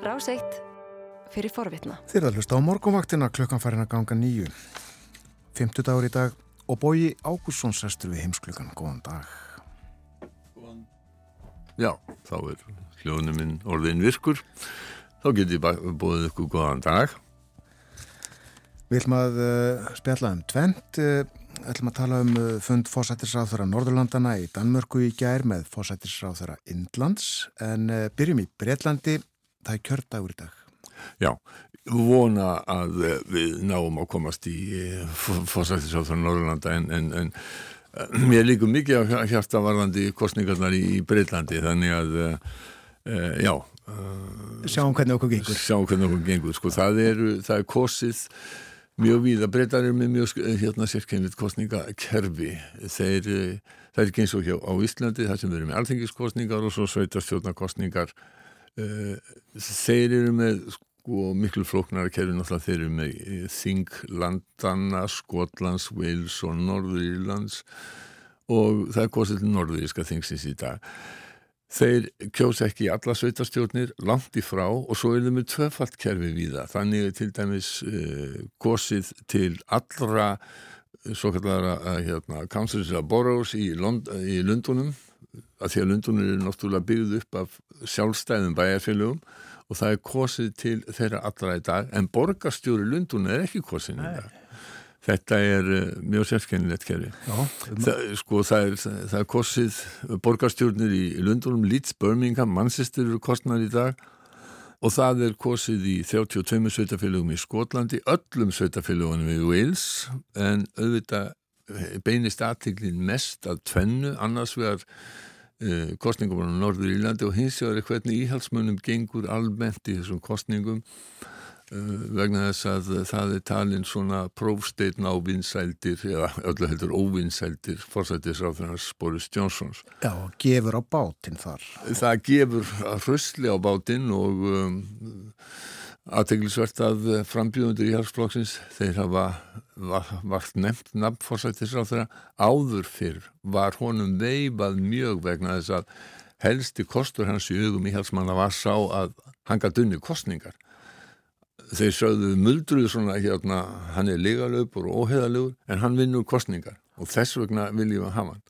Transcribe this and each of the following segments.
Rás 1 fyrir forvitna. Þeir að hlusta á morgunvaktina klukkan farin að ganga nýju. 50 dagur í dag og bóji Ágússon sestur við heimsklukan. Góðan dag. Já, þá er hljóðnum minn orðin virkur. Þá get ég bóðið ykkur góðan dag. Við ætlum að uh, spjalla um tvent. Uh, ætlum að tala um uh, fund fósættisráþara Norðurlandana í Danmörku í gær með fósættisráþara Indlands. En byrjum í Breitlandi. Það er kjördagur í dag. Já, vona að við náum að komast í fósættisráþara Norðurlanda en, en, en Mér líkum mikið á hjartavarðandi kostningarnar í Breitlandi þannig að uh, já Sjáum hvernig okkur gengur. Sjáum hvernig okkur gengur sko, það, er, það er kosið mjög víða. Breitar er með mjög hérna, sérkennilegt kostningakerfi þeir, það er ekki eins og hjá á Íslandi það sem verður með alþengiskostningar og svo sveitarstjórnarkostningar þeir eru með og miklu flóknara kerfi náttúrulega þeir eru með eh, Þinglandana, Skotlands, Wales og Norðurírlands og það er kosið til Norðuríska þingsins í dag. Þeir kjósa ekki í alla sveitarstjórnir langt í frá og svo er þau með tvöfalt kerfi við það. Þannig er til dæmis uh, kosið til allra eh, svo kallara uh, hérna, Councils of Boroughs í, Lond í Lundunum að því að Lundunum eru náttúrulega byggð upp af sjálfstæðum bæjarfélögum og það er kosið til þeirra allra í dag en borgarstjóri Lundun er ekki kosið í dag. Þetta er uh, mjög sérskennilegt kerfi. Það, sko, það, er, það er kosið borgarstjórnir í Lundunum, Leeds, Birmingham, Manchester eru kostnar í dag og það er kosið í 32 sveitafélagum í Skotlandi, öllum sveitafélagunum í Wales en auðvitað beinist aðtiklinn mest að tvennu, annars vegar uh, kostningum á Norður Írlandi og hins vegar er hvernig íhalsmönnum gengur almennt í þessum kostningum uh, vegna þess að það er talin svona prófsteitn á vinsældir eða öllu heldur óvinsældir fórsættisráðurnars Boris Johnsons. Já, gefur á bátinn þar. Það gefur hröstli á bátinn og um, aðteglisvert að frambjöðundur í halsflokksins þeir hafa vart nefnt nafnforsættisráð þeirra áður fyrr. Var honum veifað mjög vegna þess að helsti kostur hans í hugum í halsmanna var sá að hann gæti unni kostningar þeir sögðu muldruðu svona hérna hann er legalöfur og óheðalöfur en hann vinnur kostningar og þess vegna viljum að hafa hann.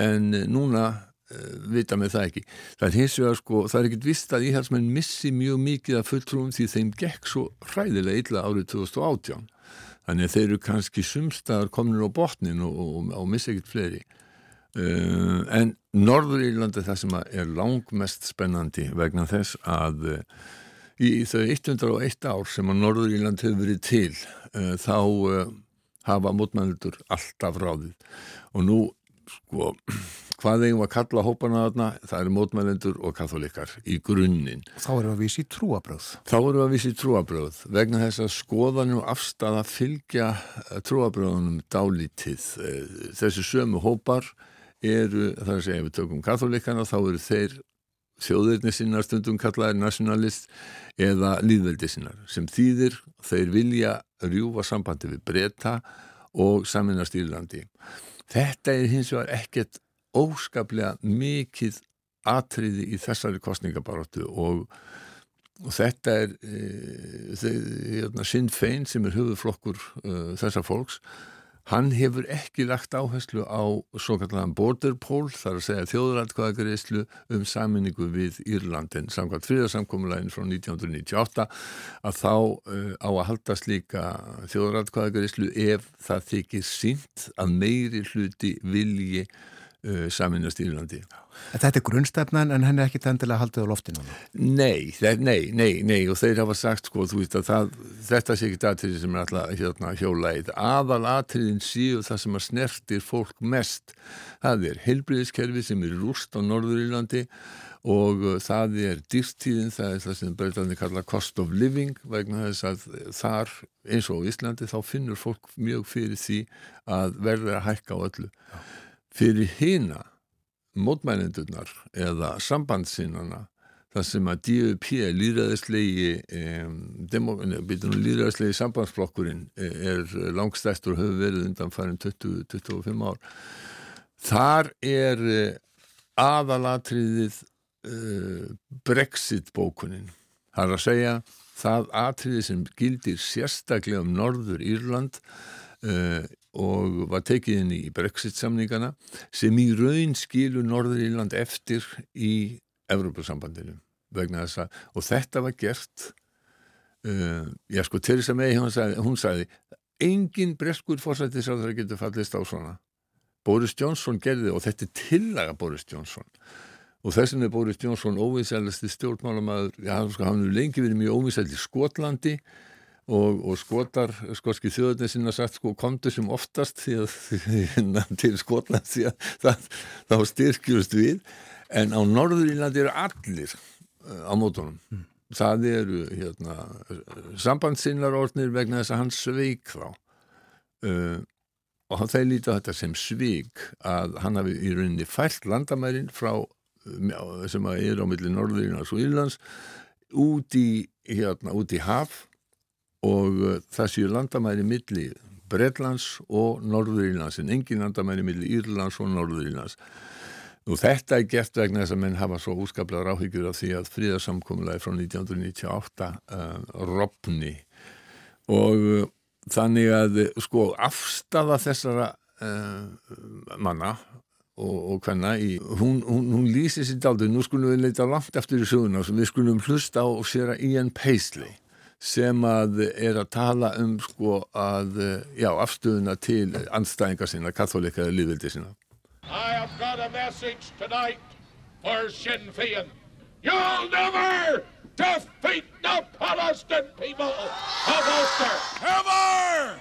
En núna Eh, vita með það ekki. Það er hins vegar sko, það er ekkit vist að íhalsmenn missi mjög mikið af fulltrúum því þeim gekk svo hræðilega illa árið 2018. Þannig að þeir eru kannski sumstaðar kominir á botnin og, og, og missi ekkit fleiri. Uh, en Norður Írlandi er það sem er langmest spennandi vegna þess að uh, í þau 101 ár sem að Norður Írland hefur verið til uh, þá hafa mótmældur alltaf ráðið og nú sko hvað eigum að kalla hópana þarna, það eru mótmælendur og katholikar í grunninn. Þá eru við að vísi trúabröð. Þá eru við að vísi trúabröð vegna þess að skoðanum afstæða fylgja eh, trúabröðunum dálítið. Eh, þessi sömu hópar eru, það er að segja, ef við tökum katholikana þá eru þeir þjóðirni sinnar stundum kallaðir nationalist eða líðveldi sinnar sem þýðir þeir vilja rjúfa sambandi við breyta og saminast Írlandi. Þetta er hins vegar ekkert óskaplega mikið atriði í þessari kostningabaróttu og, og þetta er e, hérna, Sinn Fein sem er höfuflokkur e, þessar fólks hann hefur ekki lagt áherslu á svo kallan border poll þar að segja þjóðrætkvæðagreyslu um saminningu við Írlandin samkvæmt fríðarsamkomulegin frá 1998 að þá uh, á að halda slíka þjóðrætkvæðagreyslu ef það þykir sínt að meiri hluti vilji uh, saminast í Írlandi. Þetta er grunnstefnan en henni er ekki tendilega haldið á loftinu? Nei, nei, nei, nei og þeir hafa sagt sko, þú veist að það, þetta sé ekki aðtrið sem er alltaf hérna, hjólaið. Aðal aðtriðin síu það sem að snertir fólk mest. Það er helbriðiskerfi sem er rúst á Norður Írlandi og uh, það er dýrstíðin, það er það sem breytandi kalla cost of living vegna þess að þar eins og Íslandi þá finnur fólk mjög fyrir því að verða að hækka á öllu. Já fyrir hýna mótmælendurnar eða sambandsinnana þar sem að DUP líðræðislegi líðræðislegi sambandsflokkurinn e, er langstæstur og hefur verið undan farin 20-25 ár. Þar er e, aðalatriðið uh, Brexit bókunin Það er að segja það atriði sem gildir sérstaklega um Norður Írland uh, og var tekið inn í Brexit samningana sem í raun skilur Norður Írland eftir í Evrópussambandinu vegna þess að, og þetta var gert uh, já sko Theresa May hún sagði, hún sagði engin breskur fórsættis að það getur fallist á svona. Boris Johnson gerði og þetta er tillaga Boris Johnson og þess vegna er Boris Johnson óvinsælasti stjórnmálamaður, já sko hann hefur lengi verið mjög óvinsælt í Skotlandi og, og skotar, skotski þjóðarnir sinna sagt sko komdu sem oftast því að til Skotland því að það, þá styrkjust við. En á Norðurílandi eru allir uh, á mótunum. Mm. það eru hérna, sambandsinnar orðnir vegna þess að hann sveik þá. Uh, og þeir líta þetta sem sveik að hann hafi í rauninni fælt landamærin frá sem að er á milli Norðurílands og Írlands út í, hérna, út í haf og uh, það séu landamæri milli Bredlands og Norðurílands en engin landamæri milli Írlands og Norðurílands og þetta er gert vegna þess að menn hafa svo úskaplega ráhyggjur af því að fríðarsamkomlaði frá 1998 uh, ropni og uh, þannig að sko afstafa þessara uh, manna og, hvenna í, hún, hún, hún lýsir sér daldur, nú skulum við leita langt eftir í söguna við skulum hlusta á sér að Ian Paisley sem að er að tala um sko að, já, afstöðuna til anstæðingar sinna, katholika líðvildi sinna. I have got a message tonight for Sinn Féin. You'll never defeat the Palestine people of Ulster. Never!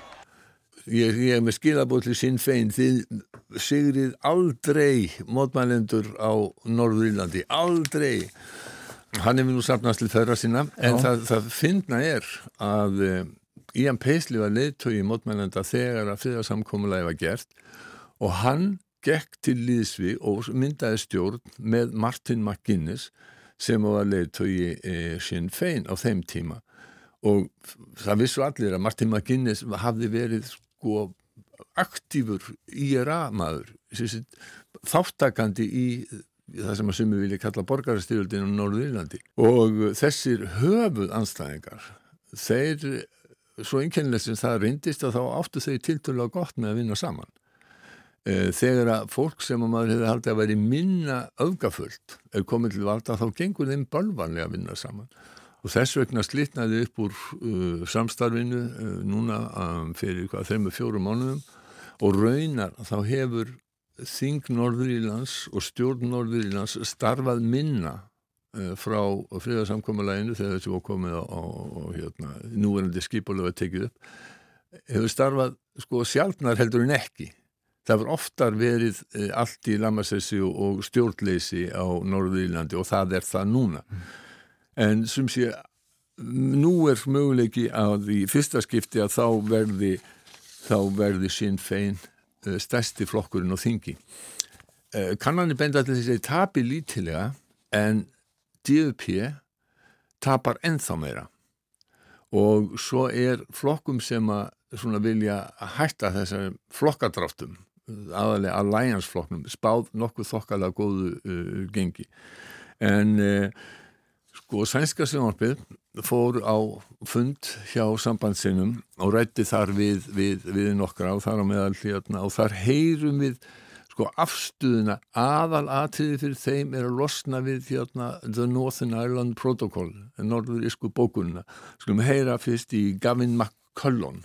Ég, ég er með skilabóð til Sinn Féin, þið sigrið aldrei mótmælendur á Norður-Írlandi, aldrei. Hann hefur nú sapnast til þeirra sína en Já. það, það finna er að uh, Ian Paisley var leittói í mótmælenda þegar að friðarsamkomulega var gert og hann gekk til Líðsvi og myndaði stjórn með Martin McGuinness sem var leittói e, eh, Sinn Fein á þeim tíma og það vissu allir að Martin McGuinness hafði verið sko aktífur IRA maður þáttakandi í það sem að sumi vilja kalla borgarstyrjöldinu á Norður-Írlandi og þessir höfuð anstæðingar þeir, svo einkennilegt sem það reyndist að þá áttu þeir tilturlega gott með að vinna saman. E, þegar að fólk sem að maður hefði haldið að veri minna öfgafullt ef komið til valda þá gengur þeim bölvanlega að vinna saman. Og þess vegna slitnaði upp úr uh, samstarfinu uh, núna um, fyrir hvað, með fjórum mánuðum. Og raunar þá hefur Þing Norðurílands og stjórn Norðurílands starfað minna uh, frá fríðarsamkomalæginu þegar þessi var komið á, á, á hérna, núverandi skipulega tekið upp hefur starfað sko sjálfnar heldur en ekki. Það var oftar verið uh, allt í lamassessi og, stjórnleysi á Norðurílandi og það er það núna. En sem sé nú er möguleiki að í fyrsta skipti að þá verði þá verði sín fein Eh, stærsti flokkurinn og þingi. Eh, kannanir benda til þess að það tapir lítilega en DUP tapar ennþá meira og svo er flokkum sem að vilja hætta þessar flokkadráttum aðalega alliance flokknum spáð nokkuð þokkalega góðu uh, gengi en uh, sko sænska sjónarpið fór á fund hjá sambandsinum og rætti þar við, við, við nokkra og þar á meðal hérna og þar heyrum við sko afstuðuna aðal aðtiði fyrir þeim er að losna við hérna The Northern Ireland Protocol norður ísku bókununa skulum heyra fyrst í Gavin McCullon.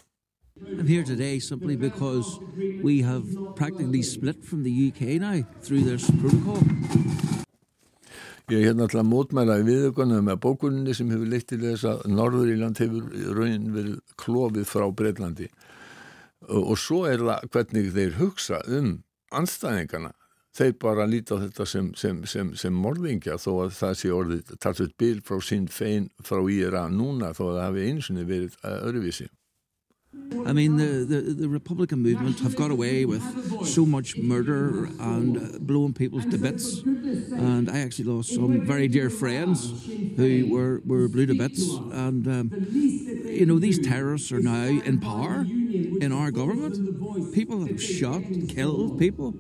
I'm here today simply because we have practically split from the UK now through this protocol Ég er hérna alltaf að mótmæla í viðökunum með bókunni sem hefur leitt til þess að Norðuríland hefur raunin verið klófið frá Breitlandi og, svo er það hvernig þeir hugsa um anstæðingarna. Þeir bara líta á þetta sem, sem, sem, sem morðingja þó að það sé orðið talsveit bil frá sín fein frá íra núna þó að það hafi einsinni verið öðruvísi. I mean, the, the, the, Republican movement have got away with so much murder and uh, blowing people's to bits. And I actually lost some very dear friends who were, were blew to bits. And, um, you know, these terrorists are now in power in our government. People that have shot, killed people.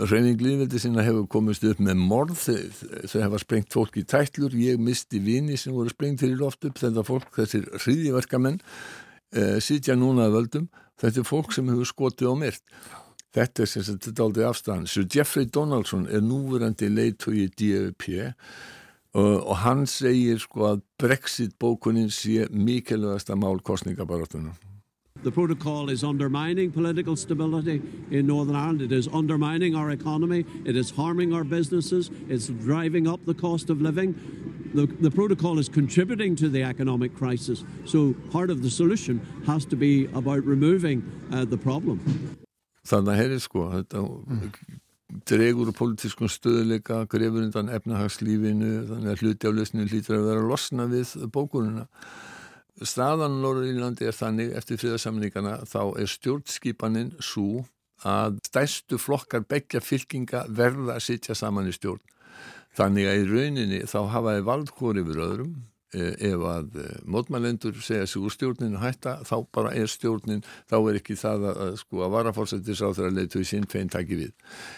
Reyning lífveldi sinna hefur komist upp með morð, þau hefa sprengt fólk í tætlur, ég misti vini sem voru sprengt til í loft upp, þetta fólk, þessir hriðiverkamenn, uh, sitja núna að völdum, þetta er fólk sem hefur skotið á myrt. Þetta er sem sagt þetta aldrei afstæðan. Sir Jeffrey Donaldson er núverandi leittói í DFP og, og hann segir sko að Brexit bókunin sé mikilvægasta mál kostningabarátunum. The protocol is undermining political stability in Northern Ireland. It is undermining our economy. It is harming our businesses. It's driving up the cost of living. The, the protocol is contributing to the economic crisis. So part of the solution has to be about removing uh, the problem. Þannig að herri sko, þetta dregur úr politískun stöðuleika, grefur undan efnahagslífinu, þannig að hluti á lesninu hlýtur að vera að losna við bókununa. Staðan Norðurlandi er þannig eftir friðarsamningana þá er stjórnskipanin svo að stærstu flokkar begja fylkinga verða að sitja saman í stjórn. Þannig að í rauninni þá hafaði valdkóri yfir öðrum ef að mótmælendur segja sig úr stjórninu hætta þá bara er stjórnin, þá er ekki það að, að sko að varafórsættis á þeirra leitu í sín fein taki við.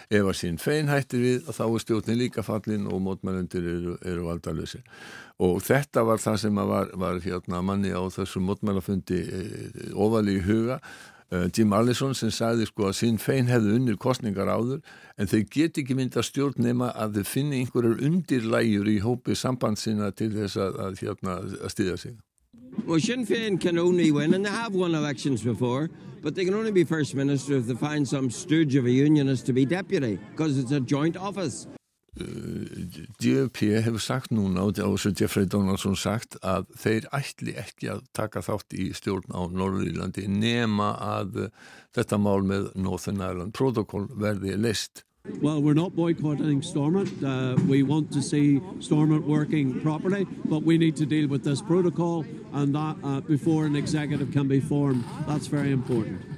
Ef að sín fein hættir við þá er stjórnin líka fallin og mótmælendur eru, eru valdalösi. Og þetta var það sem var, var hérna manni á þessum mótmælafundi e, ofali í huga Jim Allison sem sagði sko að sín fein hefði unnir kostningar áður en þeir get ekki mynda stjórn nema að þeir finni einhverjar undirlægjur í hópi sambandsina til þess að, að, hérna, að stýða sig. Well, Sinn Féin can only win, and they have won elections before, but they can only be First Minister if they find some stooge of a unionist to be deputy, because it's a joint office. DFP hefur sagt núna og þessu Jeffrey Donaldson sagt að þeir ætli ekki að taka þátt í stjórn á Norðurlandi nema að þetta mál með Northern Ireland Protocol verði list. Well, we're not boycotting Stormont. Uh, we want to see Stormont working properly, but we need to deal with this protocol and that uh, before an executive can be formed. That's very important.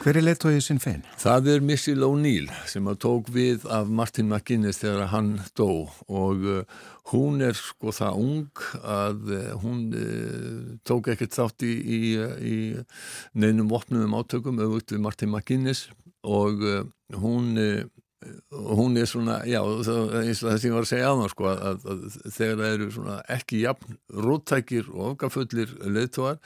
Hver er leittóið sinn fein? Það er Missil O'Neill sem að tók við af Martin McGuinness þegar hann dó og uh, hún er sko það ung að uh, hún uh, tók ekkert þátt í, í, í neinum vopnum átökum auðvitað við Martin McGuinness og hún hún er svona, já, eins og það sem ég var að segja á það sko, að, að, að þegar það eru svona ekki jafn róttækir og ofgafullir leittóar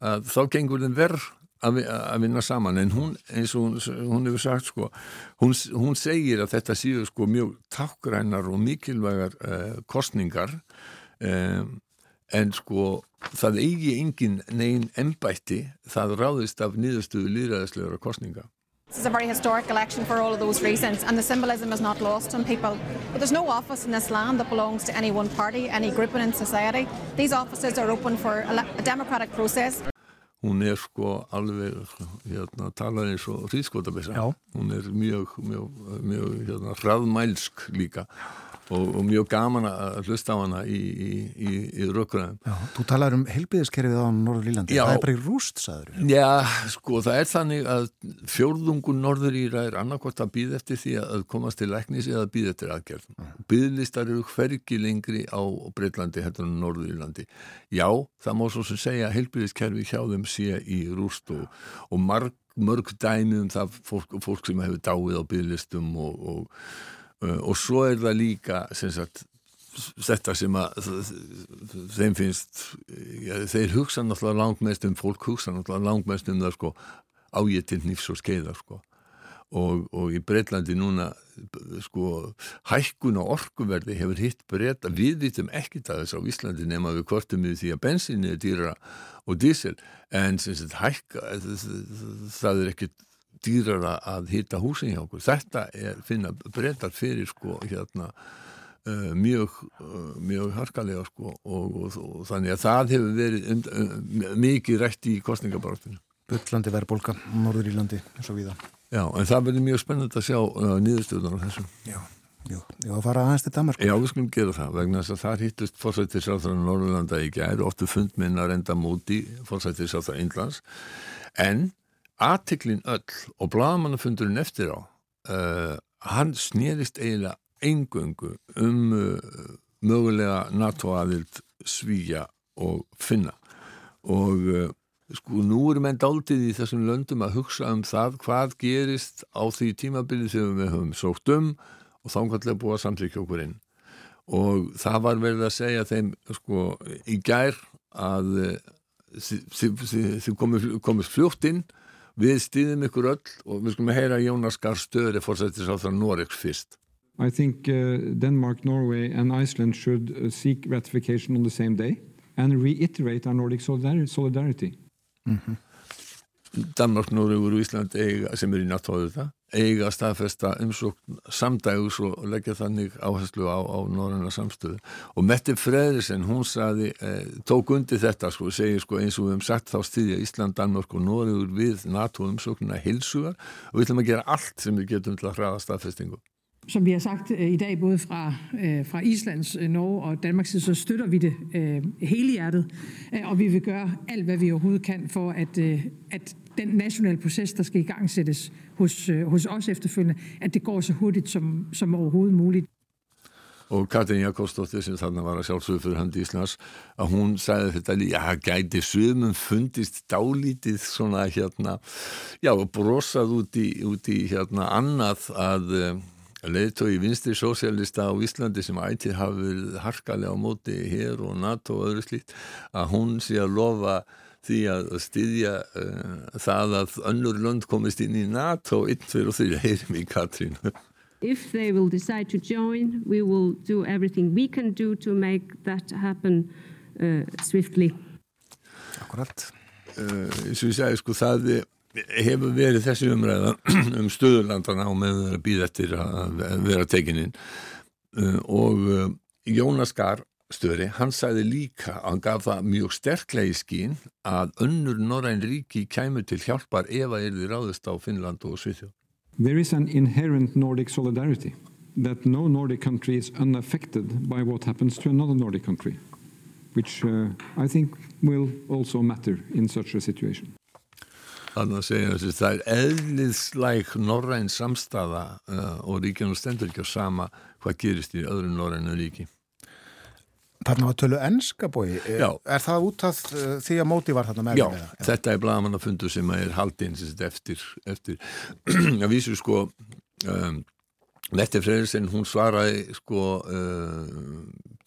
að þá gengur þeim verð að, vinna saman en hún, eins og hún, hún hefur sagt sko, hún, hún segir að þetta séu sko mjög takkrænar og mikilvægar uh, kostningar um, en sko það eigi engin negin embætti það ráðist af niðurstöðu líðræðislegra kostninga This is a very historic election for all of those reasons, and the symbolism is not lost on people. But there's no office in this land that belongs to any one party, any grouping in society. These offices are open for a democratic process. Hún er sko alveg, hérna, talaði eins og hríðskotabessa. Hún er mjög, mjög, mjög, hérna, hraðmælsk líka. Og, og mjög gaman að hlusta á hana í, í, í, í rökkuræðum. Þú talar um helbiðiskerfið á Norður-Írlandi, það er bara í rúst, sagður. Já, sko, það er þannig að fjórðungun Norður-Íra er annarkort að býða eftir því að komast til læknis eða býða eftir aðgerð. Býðlistar eru hverki lengri á Breitlandi heldur en Norður-Írlandi. Já, það má svo sem segja að helbiðiskerfi hjá þeim sé í rúst og, og marg, mörg dæmi um það fólk, fólk sem hefur dáið á býðlistum og, og og svo er það líka sagt, þetta sem að þeim finnst ja, þeir hugsa náttúrulega langt mest um fólk hugsa náttúrulega langt mest um það sko til nýfs og skeiðar sko. Og, og í Breitlandi núna sko hækkun og orkuverði hefur hitt breyta, við vitum ekkit að þess á Íslandi nema við kvartum við því að bensinni er dýra og dísil. En sem sagt hækka það er ekkit dýrara að hýtta húsin hjá okkur. Þetta er finna breytar fyrir sko hérna uh, mjög, uh, mjög harkalega sko og, og, og þannig að það hefur verið um, um, mikið rætt í kostningabartinu. Böllandi verðbólka, Norður Írlandi eins og viða. Já, en það verður mjög spennand að sjá uh, nýðustöðunar á þessu. Já, ég var að fara aðeins til Danmark. Já, við skulum gera það vegna þess að það hittust fórsættisáþrann Norðurlanda í gæri, oftu fundminna reynda móti fórsættisáþrann Índlands en aðtiklin öll og blagamannafundurinn eftir á uh, hann snýrist eiginlega eingöngu um uh, mögulega NATO-aðild svíja og finna. Og uh, sko nú erum enn daldið í þessum löndum að hugsa um það hvað gerist á því tímabili þegar við höfum sókt um og þángallega búið að samþykja okkur inn. Og það var verið að segja þeim sko í gær að þið komist fljótt inn við stýðum ykkur öll og við skulum heyra Jónas Gahr Stöðri fórsættis á það Noregs fyrst I think uh, Denmark, Norway and Iceland should uh, seek ratification on the same day and reiterate our Nordic solidarity. Mm -hmm. Danmark, Norrögur og Ísland eiga, sem er í nattóðu þetta eiga að staðfesta umsókn samdægus og leggja þannig áherslu á, á norræna samstöðu. Og Mette Fredersen, hún saði eh, tók undir þetta, sko, segir sko eins og við hefum sagt þá stýðja Ísland, Danmark og Norrögur við NATO umsóknuna hilsugar og við ætlum að gera allt sem við getum til að hraða staðfestingu Som vi har sagt øh, i dag, både fra, øh, fra Islands, øh, Norge og Danmarks side, så støtter vi det hele hjertet, og vi vil gøre alt, hvad vi overhovedet kan for, at, at den nationale proces, der skal i gang sættes hos, hos os efterfølgende, at det går så hurtigt som, som overhovedet muligt. og Katrin Jakobsdóttir sem þarna var að sjálfsögðu fyrir hand Íslands að hún sagði þetta líka já, gæti sögumum fundist dálítið svona hérna já, brosað út í, út í hérna annað að leðtói vinstri sósélista á Íslandi sem ætið hafi verið harkalega á móti hér og NATO og öðru slíkt að hún sé að lofa því að styðja uh, það að önnur lönd komist inn í NATO einn fyrir og þeirra heyrim í Katrín If they will decide to join we will do everything we can do to make that happen uh, swiftly. Akkurat. Uh, Eins og ég segi sko það er hefur verið þessi umræða um stöðurlandana og með að býða eftir að vera tekininn og Jónas Gar störi, hann sagði líka hann gaf það mjög sterklega í skín að önnur Norræn ríki kæmu til hjálpar ef að er því ráðist á Finnland og Svíþjóð. There is an inherent Nordic solidarity that no Nordic country is unaffected by what happens to another Nordic country which uh, I think will also matter in such a situation. Þannig að segja þessi, það er eðliðslæg norræn samstafa uh, og ríkjum stendur ekki á sama hvað gerist í öðru norrænu ríki. Þarna var tölu ennska bói, er, er það út af uh, því að móti var þarna með? Já, með þetta er blagamannafundu sem er haldinn eftir, eftir að vísu sko um, Mette Freyrsson, hún svaraði sko uh,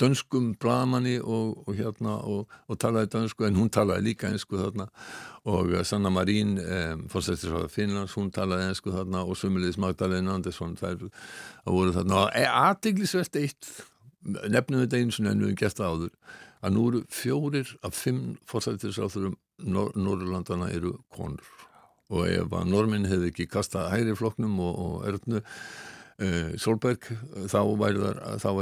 dönskum blagamanni og, og hérna og, og talaði dönsku en hún talaði líka einsku þarna. Og uh, Sanna Marín um, fórsættisráða Finnlands, hún talaði einsku þarna og Sumuliðis Magdalena Andersson það voru þarna. Og aðteglisvert eitt nefnum þetta eins og en við gert það áður að nú eru fjórir af fimm fórsættisráðurum Nor Norrlandana eru konur. Og ef að norminn hefði ekki kastað hægri floknum og, og erðnu Uh, Solberg, þá væri það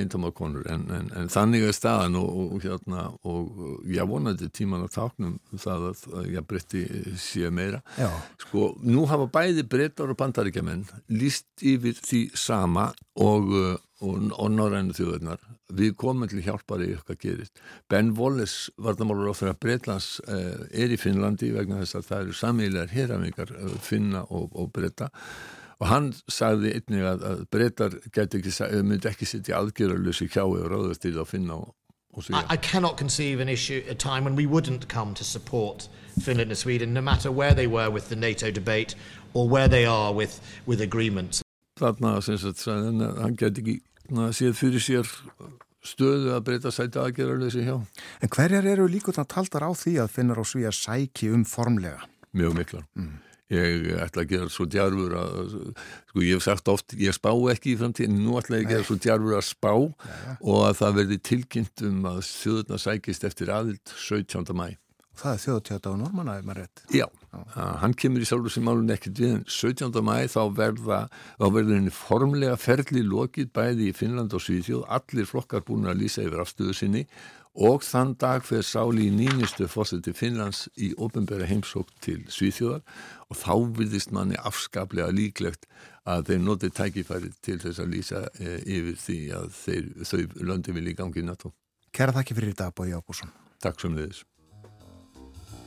eintama konur. En, en, en þannig er staðan og, og hérna og ég vonandi tíman að táknum það að, að ég breytti sé meira. Já. sko, nú hafa bæði breytar og bandaríkjaman líst yfir því sama og, og, og norrænu þjóðurnar við komum til hjálpar í okkar gerist. Ben Wallace, varðamálur á þeirra Breitlands uh, er í Finnlandi vegna þess að það eru samílar héramingar uh, finna og breyta og hann sagði einnig að, að breytar ekki, myndi ekki sittja aðgerðarlösi kjái og ráðast til að finna og, I, I cannot conceive an issue a time when we wouldn't come to support Finland and Sweden no matter where they were with the NATO debate or where they are with, with agreements. Þarna sem sagt hann geti ekki séð fyrir sér stöðu að breyta sæti aðgerðarlösi hjá. En hverjar eru líka taldar á því að finnar og svíja sæki um formlega? Mjög miklar. Mm ég ætla að gera svo djarfur að, sko ég hef sagt oft, ég spá ekki í framtíðin, nú ætla ég að gera svo djarfur að spá ja. og að það verði tilkynnt um að þjóðurna sækist eftir aðild 17. mæ. Það er þjóðutjáta á normanna, ef maður rétt. Já, Já. hann kemur í sjálfur sem álun ekkert við, en 17. mæ þá verða, þá verður henni formlega ferli lokið bæði í Finnland og Svíðjóð, allir flokkar búin að lýsa yfir afstöðu sinni og þann dag fyrir sáli í nýnistu fórseti Finnlands í ofinbæra heimsók til Svíþjóðar og þá virðist manni afskaplega líklegt að þeir notið tækifæri til þess að lýsa e, yfir því að þeir, þau löndi vilja í gangi í NATO. Kæra þakki fyrir þetta, Bói Ábússon. Takk sem leiðis.